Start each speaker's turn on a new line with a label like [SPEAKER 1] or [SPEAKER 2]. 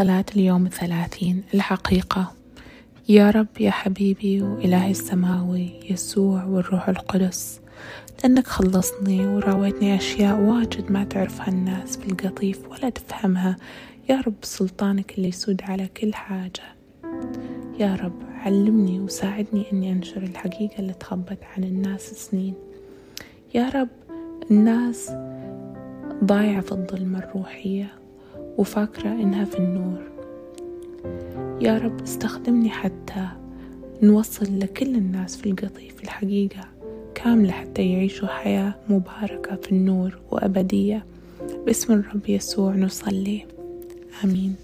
[SPEAKER 1] صلاة اليوم الثلاثين. الحقيقة يا رب يا حبيبي وإلهي السماوي يسوع والروح القدس لأنك خلصني وراويتني أشياء واجد ما تعرفها الناس في القطيف ولا تفهمها. يا رب سلطانك اللي يسود على كل حاجة. يا رب علمني وساعدني أني أنشر الحقيقة اللي تخبت عن الناس سنين. يا رب الناس ضايعة في الظلمة الروحية. وفاكرة إنها في النور. يا رب استخدمني حتى نوصل لكل الناس في القطيف الحقيقة كاملة حتى يعيشوا حياة مباركة في النور وأبدية. باسم الرب يسوع نصلي. آمين.